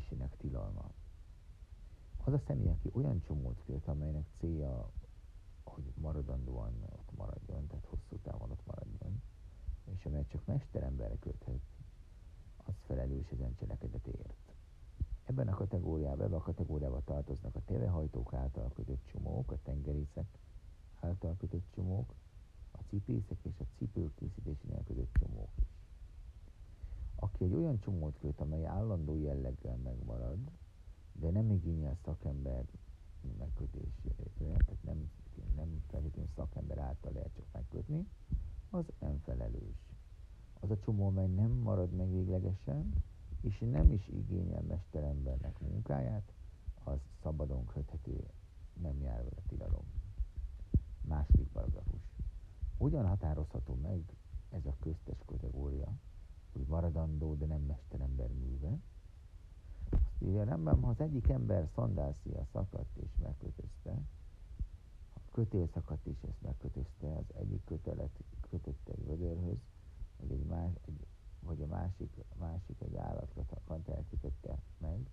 csomókötözésének tilalma. Az a személy, aki olyan csomót köt, amelynek célja, hogy maradandóan ott maradjon, tehát hosszú távon ott maradjon, és amely csak mesteremberre köthet, az felelős ezen cselekedetért. Ebben a kategóriában, ebben a kategóriába tartoznak a tévehajtók által kötött csomók, a tengerészek által kötött csomók, a cipészek és a cipők készítésénél kötött csomók. Aki egy olyan csomót köt, amely állandó jelleggel megmarad, de nem igényel szakember megkötésére, tehát nem, nem feltétlenül szakember által lehet csak megkötni, az nem felelős. Az a csomó, amely nem marad meg véglegesen, és nem is igényel mesterembernek munkáját, az szabadon köthető, nem jár vele tilalom. Második paragrafus. Hogyan határozható meg ez a köztes kategória, hogy maradandó, de nem mesterember műve? Azt írja, nem, ha az egyik ember szandálszia szakadt és megkötözte, a kötél szakadt és ezt megkötözte, az egyik kötelet kötötte egy vödörhöz, vagy egy más, egy hogy a másik, másik egy állatkant elkötötte meg,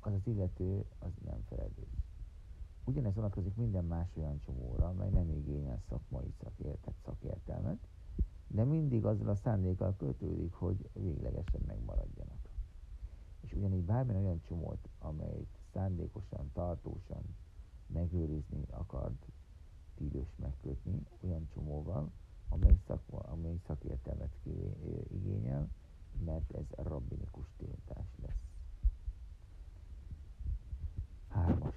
az az illető az nem felelős. Ugyanez vonatkozik minden más olyan csomóra, amely nem igényel szakmai szakértet, szakértelmet, de mindig azzal a szándékkal kötődik, hogy véglegesen megmaradjanak. És ugyanígy bármilyen olyan csomót, amelyet szándékosan, tartósan megőrizni akart, tilos megkötni olyan csomóval, amely, szakma, amely szakértelmet igényel, mert ez rabbinikus tiltás lesz. Hármas.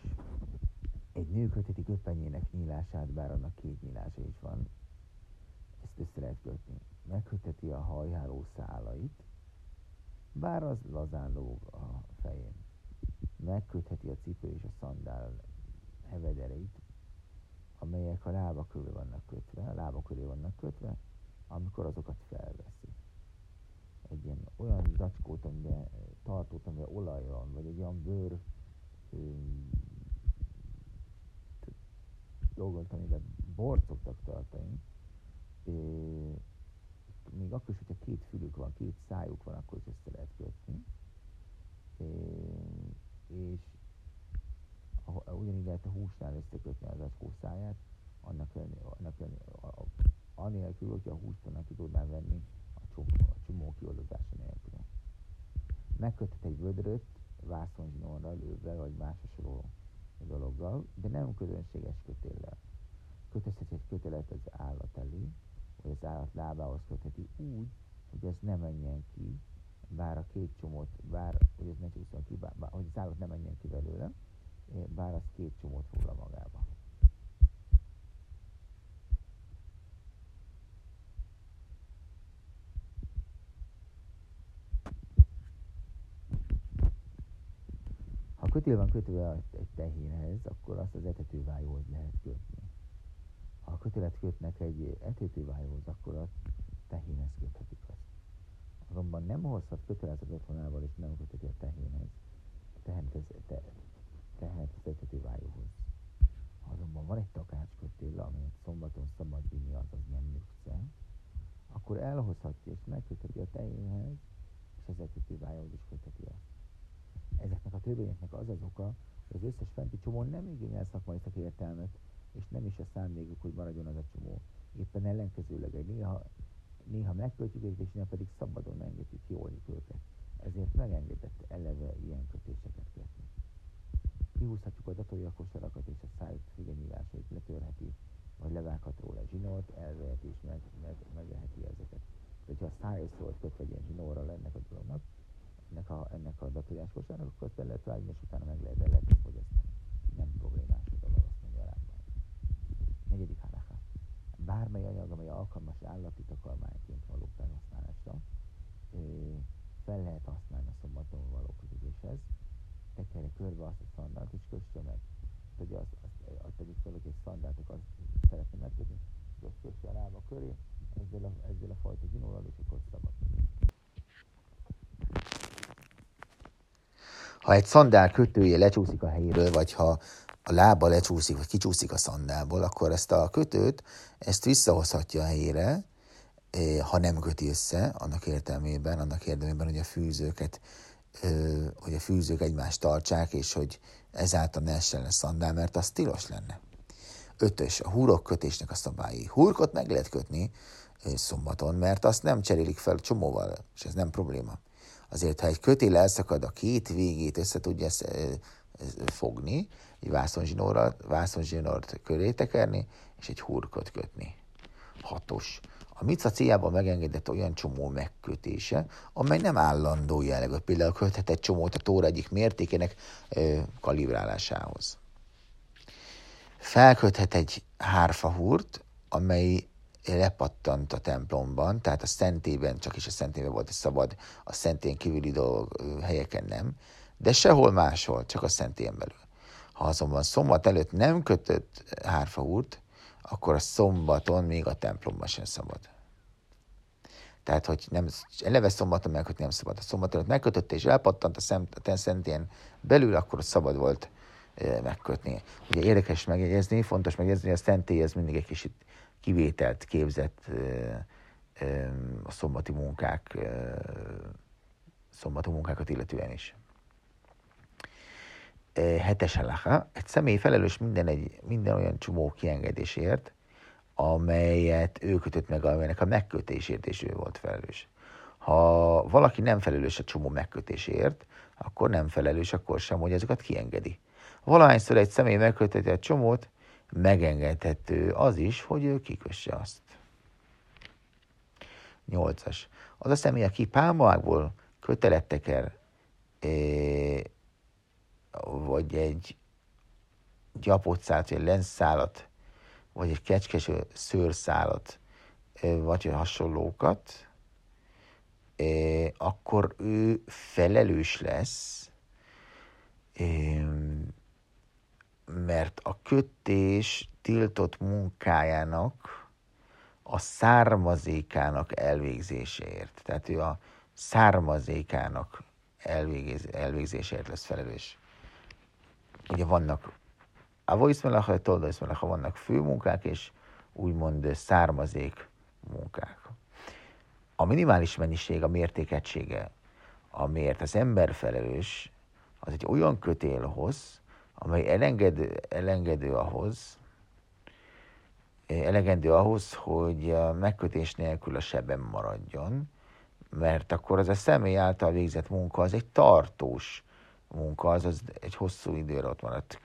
Egy nő köteti köpenyének nyílását, bár annak két nyílása is van, ezt össze lehet kötni. Megköteti a hajháló szálait, bár az lazán lóg a fején. Megkötheti a cipő és a szandál hevedereit, amelyek a lába körül vannak kötve, a lába köré vannak kötve, amikor azokat felveszi. Egy ilyen olyan zacskót, amiben tartót, amiben olaj van, vagy egy olyan bőr dolgot, amiben bort szoktak tartani, még akkor is, hogyha két fülük van, két szájuk van, akkor is össze lehet kötni. És ugyanígy lehet a húsnál összekötni az acskó száját, annak, annak anélkül, hogyha a húst onnan ki tudnám venni a csomó, a csomó kioldozása nélkül. Megköthet egy vödröt vászonzsinórral, lőve vagy más hasonló dologgal, de nem közönséges kötéllel. Kötözhet egy kötelet az állat elé, vagy az állat lábához kötheti úgy, hogy ez ne menjen ki, bár a két csomót, bár, hogy ez ne csúszson ki, bár, hogy az állat ne menjen ki belőle, bár az két csomót foglal magába. Ha kötél van kötve egy tehénhez, akkor azt az etetővájóhoz lehet kötni. Ha kötelet kötnek egy etetővájóhoz, akkor a tehénhez köthetik azt. Azonban nem hozhat kötelet az otthonával, és nem köteti a tehénhez. A tehénhez, te, tehet az etetővájóhoz. Azonban van egy takácskötél, amelyet szombaton szabad vinni, azaz nem nyugsze, akkor elhozhatja és megkötheti a tejénhez, és az etetővájóhoz is kötheti azt. Ezeknek a törvényeknek az az oka, hogy az összes fenti csomó nem igényel szakmai szakértelmet, és nem is a szándékuk, hogy maradjon az a csomó. Éppen ellenkezőleg egy néha, néha megköltjük őket, és néha pedig szabadon engedjük jól őket. Ezért megengedett eleve ilyen kötéseket kötni. Kihúzhatjuk a datója kosarakat és a szájuk fügenyílásait letörheti, vagy levághat róla zsinort, elveheti és meg, meg, megveheti ezeket. De hogyha a szájhoz szólt kötve egy ilyen zsinórral ennek a dolognak, ennek a, ennek a datójás kosárnak, akkor azt el lehet vágni, és utána meg lehet, el lehet fogyasztani. Nem problémás a dolog, azt mondja a rámban. Negyedik halaká. Bármely anyag, amely alkalmas állati takarmányként való felhasználásra, fel lehet használni a szombaton való közüléshez, tekerje körbe azt a szandált, és kösse meg. Azt, azt, azt tegyük fel, hogy egy szandált azt szeretne megkötni, hogy azt kösse a lába köré, ezzel a, ezzel a fajta zsinórral, és akkor szabad. Ha egy szandál kötője lecsúszik a helyéről, vagy ha a lába lecsúszik, vagy kicsúszik a szandálból, akkor ezt a kötőt, ezt visszahozhatja a helyére, eh, ha nem köti össze, annak értelmében, annak érdemében, hogy a fűzőket hogy a fűzők egymást tartsák, és hogy ezáltal ne essen le szandál, mert az tilos lenne. Ötös, a húrok kötésnek a szabályi. Húrkot meg lehet kötni szombaton, mert azt nem cserélik fel csomóval, és ez nem probléma. Azért, ha egy kötél elszakad, a két végét össze tudja fogni, egy vászonzsinort köré tekerni, és egy hurkot kötni. Hatos. A mica céljában megengedett olyan csomó megkötése, amely nem állandó jellegű. Például köthet egy csomót a tóra egyik mértékének ö, kalibrálásához. Felköthet egy hárfahúrt, amely lepattant a templomban, tehát a szentében, csak is a szentében volt szabad, a szentén kívüli dolgok, helyeken nem, de sehol máshol, csak a szentén belül. Ha azonban szombat előtt nem kötött hárfahúrt, akkor a szombaton még a templomban sem szabad. Tehát, hogy nem, eleve szombaton megkötni nem szabad. A szombat előtt megkötötte és elpattant a, szem, a szentén belül, akkor szabad volt megkötni. Ugye érdekes megjegyezni, fontos megjegyezni, hogy a szentély ez mindig egy kicsit kivételt képzett e, e, a szombati munkák, e, szombati munkákat illetően is hetes halacha, egy személy felelős minden, egy, minden olyan csomó kiengedésért, amelyet ő kötött meg, amelynek a megkötésért és ő volt felelős. Ha valaki nem felelős a csomó megkötésért, akkor nem felelős akkor sem, hogy ezeket kiengedi. Valahányszor egy személy megköteti a csomót, megengedhető az is, hogy ő kikösse azt. Nyolcas. Az a személy, aki pálmaákból kötelet teker, vagy egy gyapotszálat, vagy egy lenszálat, vagy egy kecskes szőrszálat, vagy hasonlókat, akkor ő felelős lesz, mert a kötés tiltott munkájának a származékának elvégzéséért. Tehát ő a származékának elvégzéséért lesz felelős ugye vannak avoiszmelacha, toldaiszmelacha, vannak főmunkák és úgymond származék munkák. A minimális mennyiség, a mértékegysége, amiért az ember felelős, az egy olyan kötélhoz, amely elengedő, elengedő ahhoz, elegendő ahhoz, hogy a megkötés nélkül a sebem maradjon, mert akkor az a személy által végzett munka az egy tartós munka, az, az egy hosszú időre ott maradt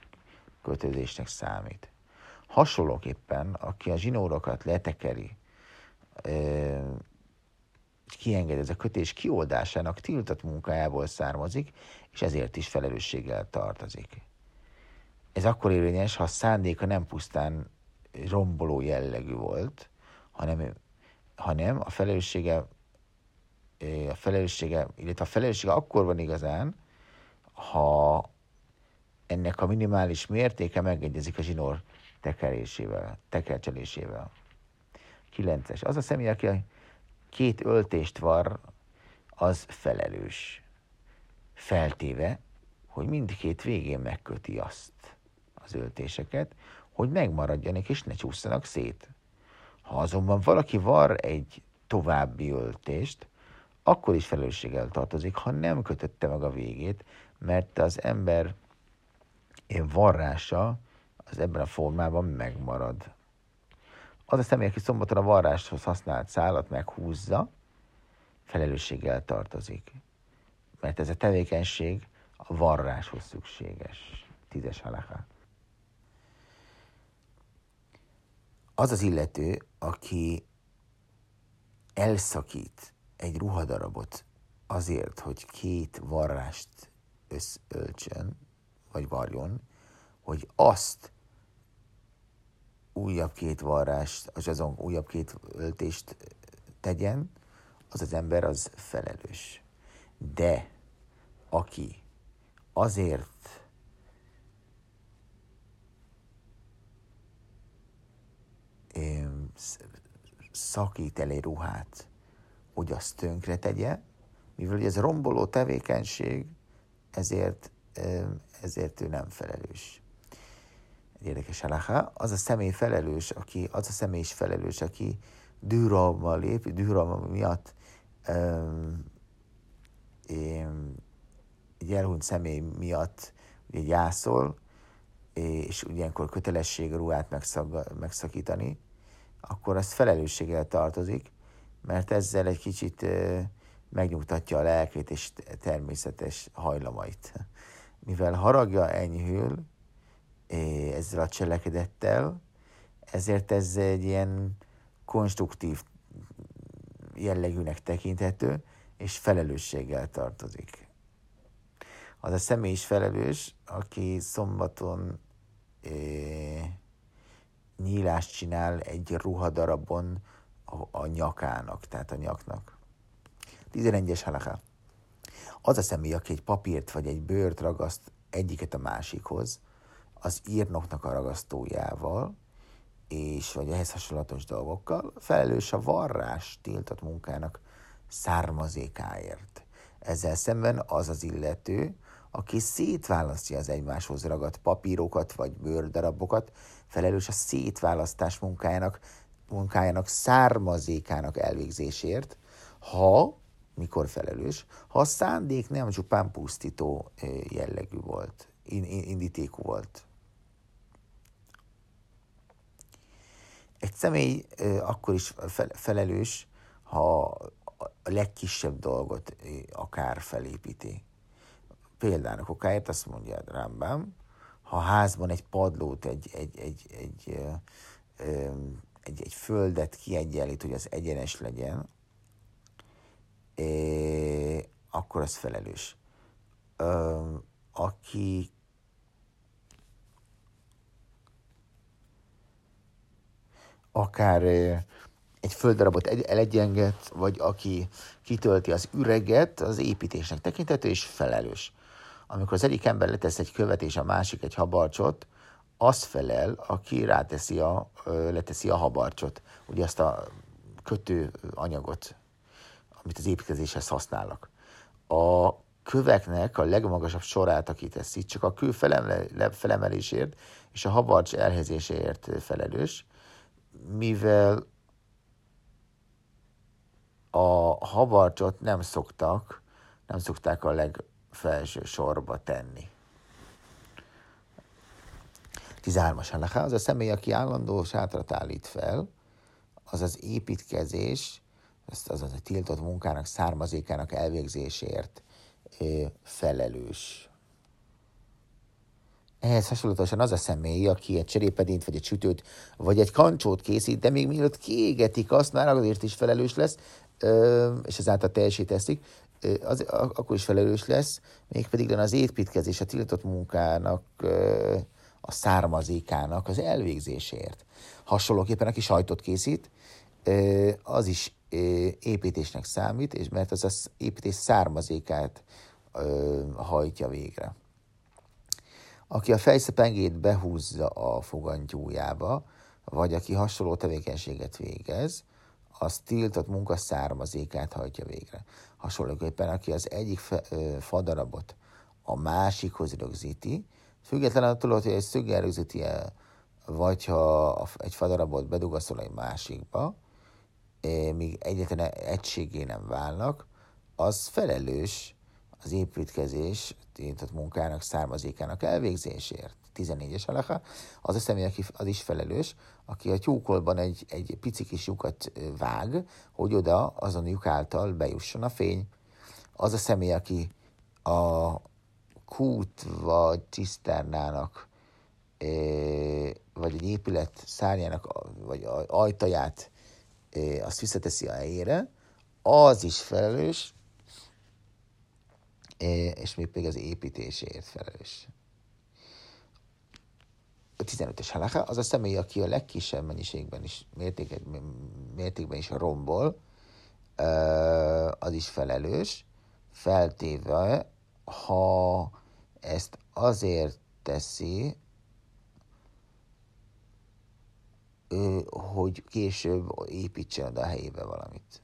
kötődésnek számít. Hasonlóképpen, aki a zsinórokat letekeri, kienged ez a kötés kioldásának tiltott munkájából származik, és ezért is felelősséggel tartozik. Ez akkor érvényes, ha a szándéka nem pusztán romboló jellegű volt, hanem, hanem a felelőssége, a felelőssége, illetve a felelőssége akkor van igazán, ha ennek a minimális mértéke megegyezik a zsinór tekerésével, tekercselésével. 9-es. Az a személy, aki a két öltést var, az felelős. Feltéve, hogy mindkét végén megköti azt az öltéseket, hogy megmaradjanak és ne csúszanak szét. Ha azonban valaki var egy további öltést, akkor is felelősséggel tartozik, ha nem kötötte meg a végét, mert az ember varrása az ebben a formában megmarad. Az a személy, aki szombaton a varráshoz használt szálat meghúzza, felelősséggel tartozik. Mert ez a tevékenység a varráshoz szükséges. Tízes halaká. Az az illető, aki elszakít egy ruhadarabot azért, hogy két varrást összöltsön, vagy varjon, hogy azt újabb két varrást, az azon újabb két öltést tegyen, az az ember az felelős. De aki azért szakít el egy ruhát, hogy azt tönkre tegye, mivel ez romboló tevékenység, ezért, ezért ő nem felelős. Érdekes alaha. Az a személy felelős, aki, az a személy is felelős, aki dűralma lép, dűralma miatt um, egy elhunyt személy miatt ugye gyászol, és ilyenkor kötelesség a ruhát megszag, megszakítani, akkor az felelősséggel tartozik, mert ezzel egy kicsit megnyugtatja a lelkét és természetes hajlamait. Mivel haragja enyhül ezzel a cselekedettel, ezért ez egy ilyen konstruktív jellegűnek tekinthető, és felelősséggel tartozik. Az a személy is felelős, aki szombaton é, nyílást csinál egy ruhadarabon a, a nyakának, tehát a nyaknak. 11-es halaká. Az a személy, aki egy papírt vagy egy bőrt ragaszt egyiket a másikhoz, az írnoknak a ragasztójával, és vagy ehhez hasonlatos dolgokkal, felelős a varrás tiltott munkának származékáért. Ezzel szemben az az illető, aki szétválasztja az egymáshoz ragadt papírokat vagy bőrdarabokat, felelős a szétválasztás munkájának, munkájának származékának elvégzésért, ha, mikor felelős, ha a szándék nem csupán pusztító jellegű volt, indítékú volt. Egy személy akkor is felelős, ha a legkisebb dolgot akár felépíti. Például okáért azt mondja Rambam, ha házban egy padlót, egy, egy, egy, egy, egy, egy földet kiegyenlít, hogy az egyenes legyen, akkor az felelős. Aki akár egy földdarabot elegyenget, vagy aki kitölti az üreget, az építésnek tekintető és felelős. Amikor az egyik ember letesz egy követ és a másik egy habarcsot, az felel, aki ráteszi a, leteszi a habarcsot, ugye azt a kötő anyagot, amit az építkezéshez használnak. A köveknek a legmagasabb sorát, aki teszi, csak a kő felemelésért és a habarcs elhelyezéséért felelős, mivel a habarcsot nem szoktak, nem szokták a legfelső sorba tenni. 13-as halaká, az a személy, aki állandó sátrat állít fel, az az építkezés, az az a tiltott munkának, származékának elvégzésért felelős. Ehhez hasonlatosan az a személy, aki egy cserépedényt, vagy egy sütőt, vagy egy kancsót készít, de még mielőtt kiégetik azt, már azért is felelős lesz, és ezáltal teljesíteszik, az, akkor is felelős lesz, mégpedig az építkezés, a tiltott munkának, a származékának az elvégzéséért. Hasonlóképpen, aki sajtot készít, az is építésnek számít, és mert az az építés származékát hajtja végre. Aki a fejszepengét behúzza a fogantyújába, vagy aki hasonló tevékenységet végez, az tiltott munka származékát hajtja végre. Hasonlóképpen, aki az egyik fadarabot a másikhoz rögzíti, független attól, hogy egy szöggel rögzíti el, vagy ha egy fadarabot bedugaszol egy másikba, míg egyetlen egységé nem válnak, az felelős az építkezés tiltott munkának, származékának elvégzésért. 14-es alaka, az a személy, aki az is felelős, aki a tyúkolban egy, egy pici kis lyukat vág, hogy oda azon lyuk által bejusson a fény. Az a személy, aki a kút vagy ciszternának, vagy egy épület szárnyának, vagy ajtaját, azt visszateszi a helyére, az is felelős, és még pedig az építésért felelős. A 15-ös halaká az a személy, aki a legkisebb mennyiségben is, mértékben, mértékben is rombol, az is felelős, feltéve, ha ezt azért teszi, hogy később építsen a helyébe valamit.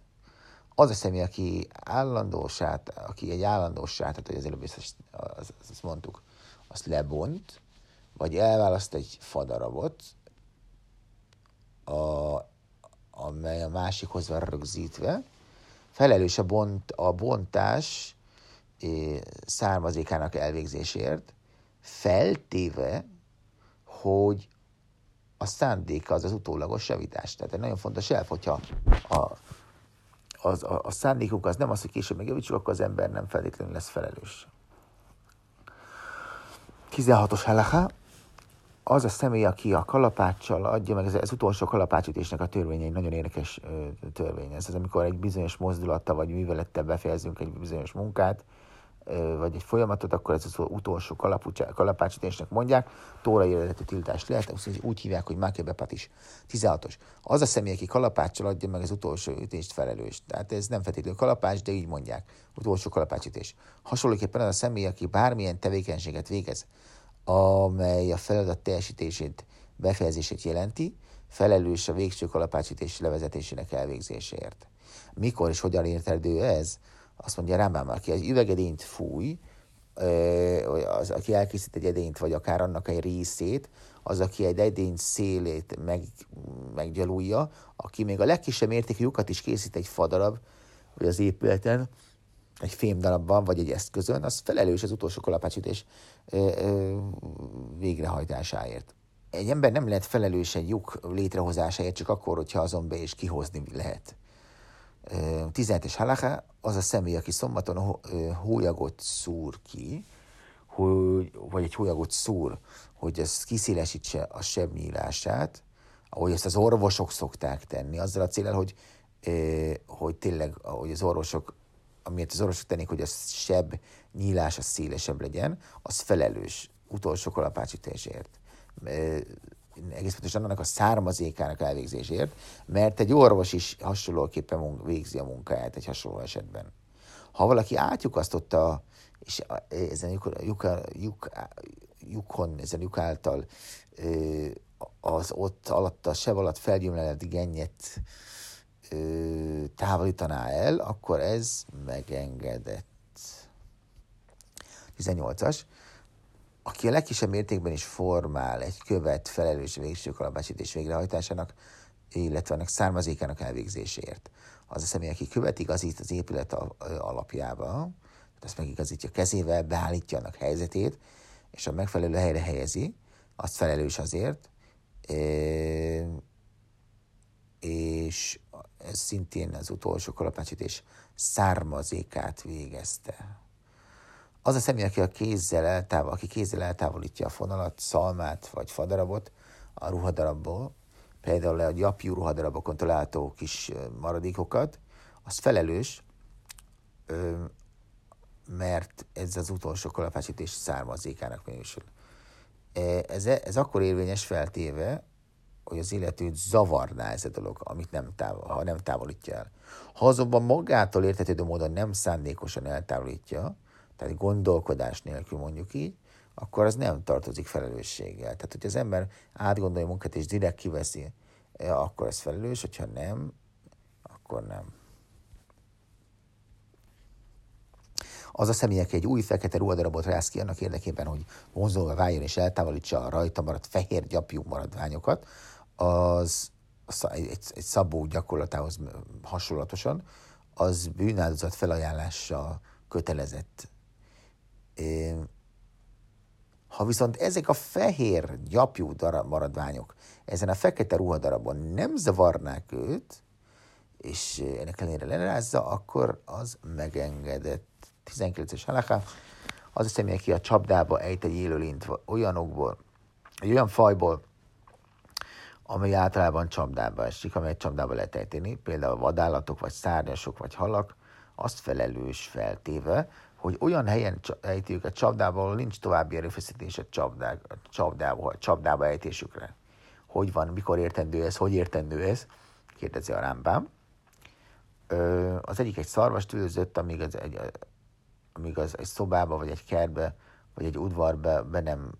Az a személy, aki állandósát, aki egy állandósát, tehát hogy az előbb azt, azt, azt mondtuk, azt lebont, vagy elválaszt egy fadarabot, a, amely a másikhoz van rögzítve, felelős a, bont, a bontás származékának elvégzésért, feltéve, hogy a szándéka az az utólagos javítás. Tehát egy nagyon fontos elf, hogyha a, az, a, a szándékuk az nem az, hogy később megjavítsuk, akkor az ember nem feltétlenül lesz felelős. 16-os halaká, az a személy, aki a kalapáccsal adja meg, ez az utolsó kalapácsütésnek a törvény egy nagyon érdekes törvény. Ez az, amikor egy bizonyos mozdulattal vagy művelettel befejezünk egy bizonyos munkát, vagy egy folyamatot, akkor ez az utolsó kalapácsítésnek mondják, tórai eredetű tiltás lehet, úgy hívják, hogy Mákebepat is. 16-os. Az a személy, aki kalapáccsal adja meg az utolsó ütést felelős. Tehát ez nem feltétlenül kalapács, de így mondják. Utolsó kalapácsítés. Hasonlóképpen az a személy, aki bármilyen tevékenységet végez, amely a feladat teljesítését, befejezését jelenti, felelős a végső kalapácsítés levezetésének elvégzéséért. Mikor és hogyan értendő ez? Azt mondja Rámbám, aki egy üvegedényt fúj, az, aki elkészít egy edényt, vagy akár annak egy részét, az, aki egy edény szélét meg, meggyalulja, aki még a legkisebb értékű lyukat is készít egy fadarab, vagy az épületen, egy fémdarabban, vagy egy eszközön, az felelős az utolsó kalapácsütés végrehajtásáért. Egy ember nem lehet felelős egy lyuk létrehozásáért csak akkor, hogyha azon be is kihozni lehet. 17-es halaká, az a személy, aki szombaton hólyagot szúr ki, hogy, vagy egy hólyagot szúr, hogy ez kiszélesítse a seb nyílását, ahogy ezt az orvosok szokták tenni, azzal a célral, hogy, hogy tényleg, ahogy az orvosok, amiért az orvosok tennék, hogy a seb nyílása szélesebb legyen, az felelős utolsó kalapácsítésért egész pontosan annak a származékának elvégzésért, mert egy orvos is hasonlóképpen végzi a munkáját egy hasonló esetben. Ha valaki átjukasztotta, és ezen lyuk, lyuk, lyuk, lyukon, ezen lyuk által az ott alatt, a sev alatt felgyümlelett gennyet távolítaná el, akkor ez megengedett. 18-as aki a legkisebb mértékben is formál egy követ felelős végső kalapácsítés végrehajtásának, illetve annak származékának elvégzéséért. Az a személy, aki követ igazít az épület alapjába, tehát ezt megigazítja kezével, beállítja annak helyzetét, és a megfelelő helyre helyezi, azt felelős azért, és ez szintén az utolsó kalapácsítés származékát végezte. Az a személy, aki, a kézzel eltávol, aki kézzel eltávolítja a fonalat, szalmát vagy fadarabot a ruhadarabból, például a gyapjú ruhadarabokon található kis maradékokat, az felelős, mert ez az utolsó kalapácsítés származékának minősül. Ez, ez akkor érvényes feltéve, hogy az illetőt zavarná ez a dolog, amit nem távol, ha nem távolítja el. Ha azonban magától értetődő módon nem szándékosan eltávolítja, tehát gondolkodás nélkül mondjuk így, akkor az nem tartozik felelősséggel. Tehát, hogy az ember átgondolja a munkát és direkt kiveszi, eh, akkor ez felelős, hogyha nem, akkor nem. Az a személy, aki egy új fekete ruhadarabot rász ki annak érdekében, hogy vonzóvá váljon és eltávolítsa a rajta maradt fehér gyapjú maradványokat, az egy, egy szabó gyakorlatához hasonlatosan, az bűnáldozat felajánlása kötelezett ha viszont ezek a fehér gyapjú darab maradványok ezen a fekete ruhadarabon nem zavarnák őt, és ennek ellenére lerázza, akkor az megengedett. 19-es halaká, az a személy, aki a csapdába ejt egy élőlényt olyanokból, egy olyan fajból, amely általában csapdába esik, amelyet csapdába lehet ejteni, például vadállatok, vagy szárnyasok, vagy halak, azt felelős feltéve, hogy olyan helyen ejti őket csapdába, ahol nincs további erőfeszítés a csapdába, csapdába ejtésükre. Hogy van, mikor értendő ez, hogy értendő ez, kérdezi a rámbám. Az egyik egy szarvast üldözött, amíg az egy, amíg az egy szobába, vagy egy kertbe, vagy egy udvarba be nem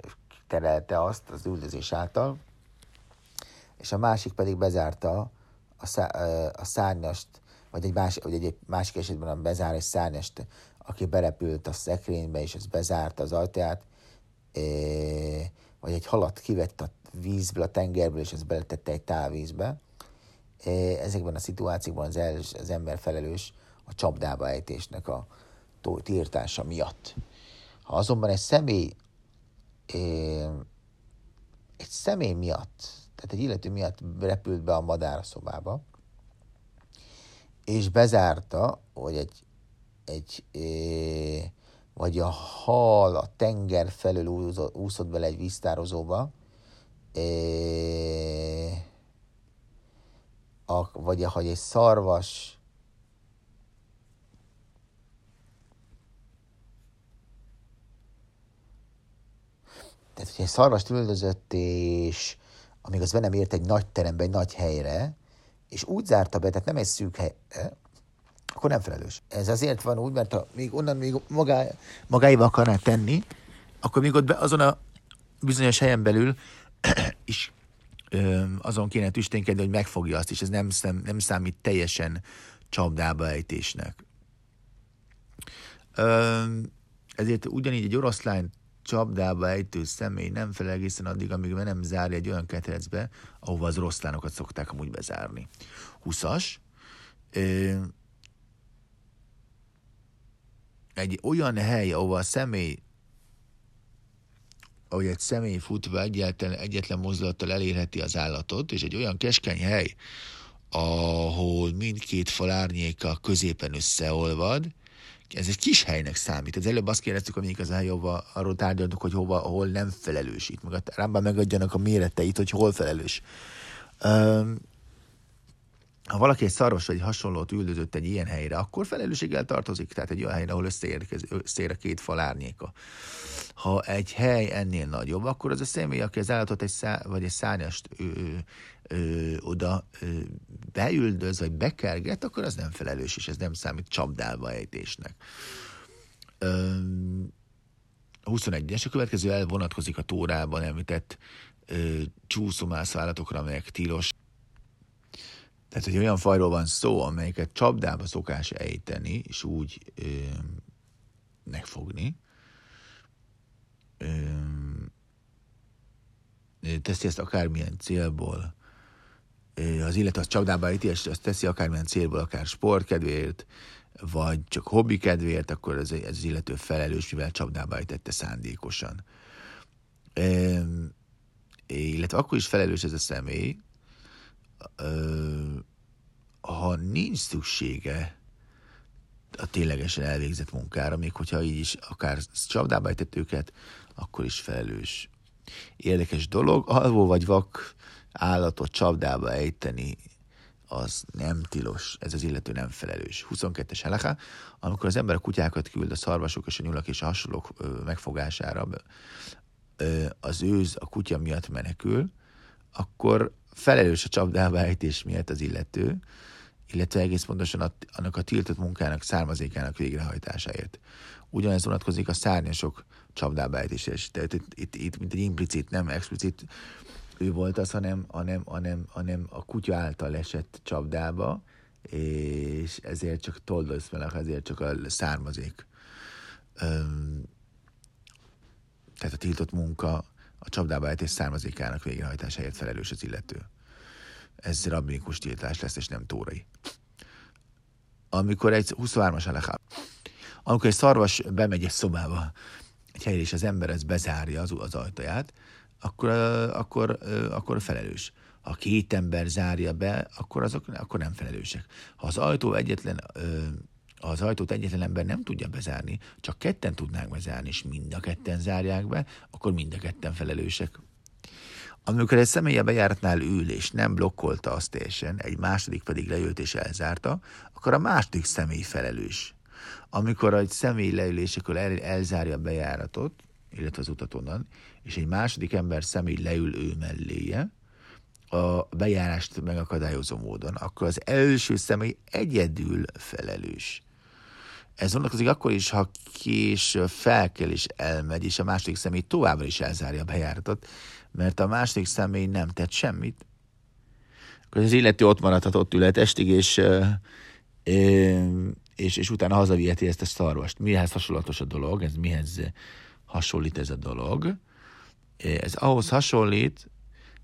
terelte azt az üldözés által, és a másik pedig bezárta a, szá, a szárnyast, vagy egy, más, vagy egy másik esetben a bezár egy szárnyast aki berepült a szekrénybe, és ez bezárta az ajtaját, vagy egy halat kivett a vízből, a tengerből, és ez beletette egy távvízbe. Ezekben a szituációkban az, el, az ember felelős a csapdába ejtésnek a tiltása miatt. Ha azonban egy személy egy személy miatt, tehát egy illető miatt repült be a madár szobába, és bezárta, hogy egy, egy vagy a hal a tenger felől úszott bele egy víztározóba, a, vagy hogy egy szarvas Tehát, hogyha egy szarvast üldözött, és amíg az nem ért egy nagy terembe, egy nagy helyre, és úgy zárta be, tehát nem egy szűk hely, akkor nem felelős. Ez azért van úgy, mert ha még onnan még magá, magáival akarná tenni, akkor még ott be, azon a bizonyos helyen belül is ö, azon kéne tüsténkedni, hogy megfogja azt, és ez nem, szem, nem számít teljesen csapdába ejtésnek. Ö, ezért ugyanígy egy oroszlány csapdába ejtő személy nem fel egészen addig, amíg nem zárja egy olyan ketrecbe, ahova az oroszlánokat szokták amúgy bezárni. 20-as. Egy olyan hely, ahova a személy ahogy egy személy futva egyetlen, egyetlen mozdulattal elérheti az állatot, és egy olyan keskeny hely, ahol mindkét fal árnyéka középen összeolvad, ez egy kis helynek számít. Az előbb azt kérdeztük, hogy az ahova arról tárgyaltuk, hogy hova, hol nem felelős itt. Meg a rámban megadjanak a méreteit, hogy hol felelős. Ha valaki egy szarvas vagy hasonlót üldözött egy ilyen helyre, akkor felelősséggel tartozik, tehát egy olyan helyre, ahol összeér a két fal árnyéka. Ha egy hely ennél nagyobb, akkor az a személy, aki az állatot egy szá, vagy egy szárnyast ö, ö, oda ö, beüldöz, vagy bekerget, akkor az nem felelős, és ez nem számít csapdálva ejtésnek. Ö, a 21-es, a következő el vonatkozik a tórában említett csúszomászó állatokra, amelyek tilos. Tehát, hogy olyan fajról van szó, amelyeket csapdába szokás ejteni, és úgy ö, megfogni, ö, teszi ezt akármilyen célból, az illetve az csapdába ejti, és azt teszi akármilyen célból, akár sportkedvéért, vagy csak hobbi kedvéért, akkor ez, ez az illető felelős, mivel csapdába ejtette szándékosan. E, illetve akkor is felelős ez a személy, ha nincs szüksége a ténylegesen elvégzett munkára, még hogyha így is akár csapdába ejtett őket, akkor is felelős. Érdekes dolog, alvó vagy vak állatot csapdába ejteni, az nem tilos, ez az illető nem felelős. 22-es heleká, amikor az ember a kutyákat küld a szarvasok és a nyulak és a hasonlók megfogására, az őz a kutya miatt menekül, akkor felelős a csapdába ejtés miatt az illető, illetve egész pontosan a, annak a tiltott munkának származékának végrehajtásáért. Ugyanez vonatkozik a szárnyasok csapdába ejtésére. Tehát itt, itt, itt, mint egy implicit, nem explicit ő volt az, hanem, hanem, hanem, hanem a kutya által esett csapdába, és ezért csak toldozmelek, ezért csak a származék. Öm, tehát a tiltott munka a csapdába ejtés származékának végrehajtásáért felelős az illető. Ez rabbinikus tiltás lesz, és nem tórai. Amikor egy 23-as alaká, amikor egy szarvas bemegy egy szobába, egy helyre, és az ember ezt bezárja az, az ajtaját, akkor, akkor, akkor felelős. Ha két ember zárja be, akkor azok akkor nem felelősek. Ha az ajtó egyetlen ha az ajtót egyetlen ember nem tudja bezárni, csak ketten tudnák bezárni, és mind a ketten zárják be, akkor mind a ketten felelősek. Amikor egy személy a bejáratnál ül, és nem blokkolta azt teljesen, egy második pedig leült és elzárta, akkor a második személy felelős. Amikor egy személy leül, és akkor el, elzárja a bejáratot, illetve az utat onnan, és egy második ember személy leül ő melléje, a bejárást megakadályozó módon, akkor az első személy egyedül felelős. Ez vonatkozik akkor is, ha kés fel kell és elmegy, és a második személy továbbra is elzárja a bejáratot, mert a második személy nem tett semmit. Akkor az illető ott maradhat, ott ülhet estig, és, és, és utána hazaviheti ezt a szarvast. Mihez hasonlatos a dolog, ez mihez hasonlít ez a dolog? Ez ahhoz hasonlít,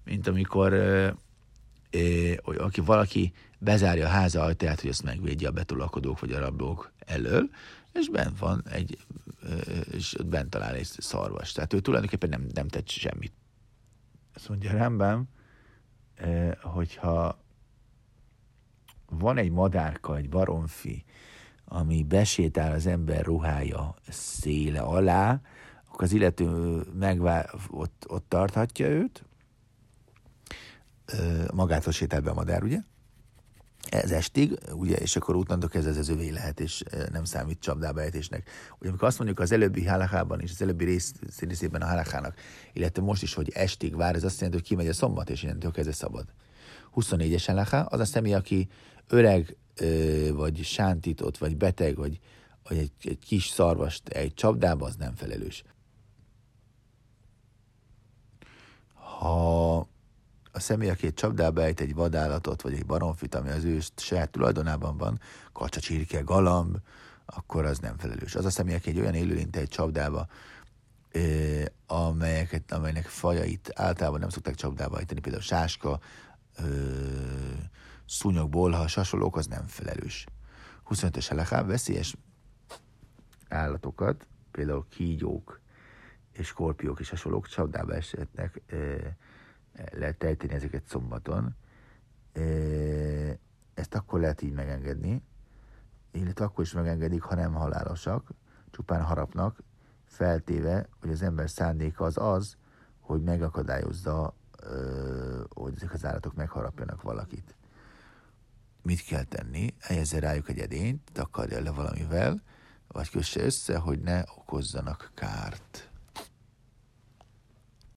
mint amikor aki valaki bezárja a háza ajtaját, hogy azt megvédje a betolakodók vagy a rablók elől, és bent van egy, és bent talál egy szarvas. Tehát ő tulajdonképpen nem, nem tett semmit. Azt mondja Rambam, hogyha van egy madárka, egy baromfi, ami besétál az ember ruhája széle alá, akkor az illető megvá- ott, ott tarthatja őt, magától sétál be a madár, ugye? Ez estig, ugye, és akkor útlandok ez az övé lehet, és nem számít csapdába ejtésnek. Ugye amikor azt mondjuk az előbbi hálakában és az előbbi rész, részében a hálakának, illetve most is, hogy estig vár, ez azt jelenti, hogy kimegy a szombat, és innentől kezdve szabad. 24-es halaká, az a személy, aki öreg, vagy sántított, vagy beteg, vagy, vagy egy, egy kis szarvast egy csapdába, az nem felelős. Ha a személy, aki egy csapdába ejt egy vadállatot, vagy egy baromfit, ami az ő saját tulajdonában van, kacsa, csirke, galamb, akkor az nem felelős. Az a személy, aki egy olyan élőlényt egy csapdába, amelyeket, amelynek fajait általában nem szokták csapdába ejteni, például sáska, szúnyog, bolha, hasonlók, az nem felelős. 25-ös halaká veszélyes állatokat, például kígyók és skorpiók és hasonlók csapdába esetnek, lehet ejteni ezeket szombaton. Ezt akkor lehet így megengedni, illetve akkor is megengedik, ha nem halálosak, csupán harapnak, feltéve, hogy az ember szándéka az az, hogy megakadályozza, hogy ezek az állatok megharapjanak valakit mit kell tenni, helyezze rájuk egy edényt, takarja le valamivel, vagy kösse össze, hogy ne okozzanak kárt.